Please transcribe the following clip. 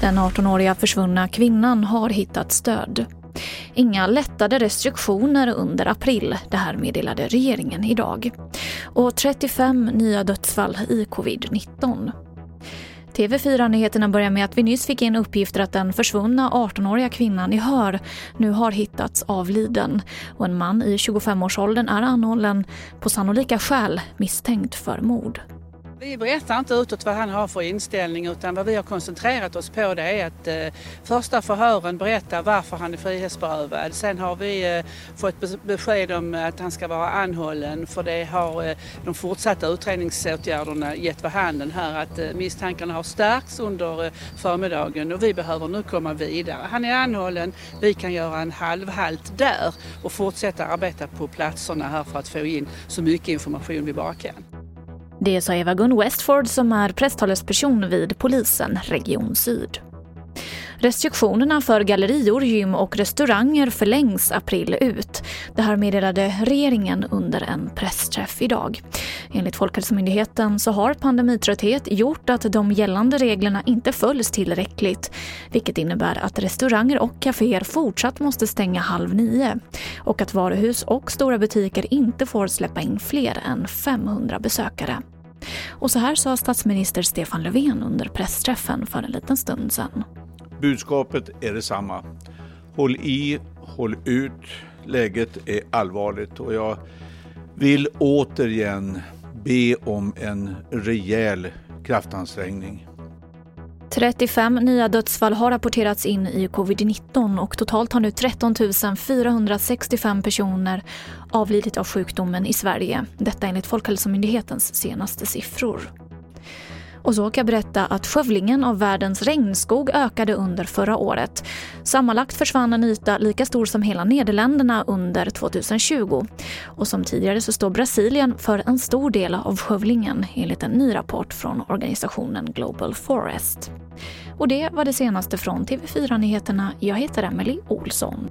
Den 18-åriga försvunna kvinnan har hittats död. Inga lättade restriktioner under april, det här meddelade regeringen idag. Och 35 nya dödsfall i covid-19. TV4-nyheterna börjar med att vi nyss fick in uppgifter att den försvunna 18-åriga kvinnan i Hör nu har hittats avliden och en man i 25-årsåldern är anhållen på sannolika skäl misstänkt för mord. Vi berättar inte utåt vad han har för inställning utan vad vi har koncentrerat oss på det är att eh, första förhören berättar varför han är frihetsberövad. Sen har vi eh, fått besked om att han ska vara anhållen för det har eh, de fortsatta utredningsåtgärderna gett vid handen här att eh, misstankarna har stärkts under eh, förmiddagen och vi behöver nu komma vidare. Han är anhållen, vi kan göra en halvhalt där och fortsätta arbeta på platserna här för att få in så mycket information vi bara kan. Det sa Eva-Gun Westford som är presstalesperson vid polisen Region Syd. Restriktionerna för gallerior, gym och restauranger förlängs april ut. Det här meddelade regeringen under en pressträff idag. Enligt Folkhälsomyndigheten så har pandemitrötthet gjort att de gällande reglerna inte följs tillräckligt. Vilket innebär att restauranger och kaféer fortsatt måste stänga halv nio. Och att varuhus och stora butiker inte får släppa in fler än 500 besökare. Och så här sa statsminister Stefan Löfven under pressträffen för en liten stund sedan. Budskapet är detsamma. Håll i, håll ut. Läget är allvarligt och jag vill återigen be om en rejäl kraftansträngning. 35 nya dödsfall har rapporterats in i covid-19 och totalt har nu 13 465 personer avlidit av sjukdomen i Sverige. Detta enligt Folkhälsomyndighetens senaste siffror. Och så kan jag berätta att skövlingen av världens regnskog ökade under förra året. Sammanlagt försvann en yta lika stor som hela Nederländerna under 2020. Och som tidigare så står Brasilien för en stor del av skövlingen enligt en ny rapport från organisationen Global Forest. Och det var det senaste från TV4 Nyheterna. Jag heter Emily Olsson.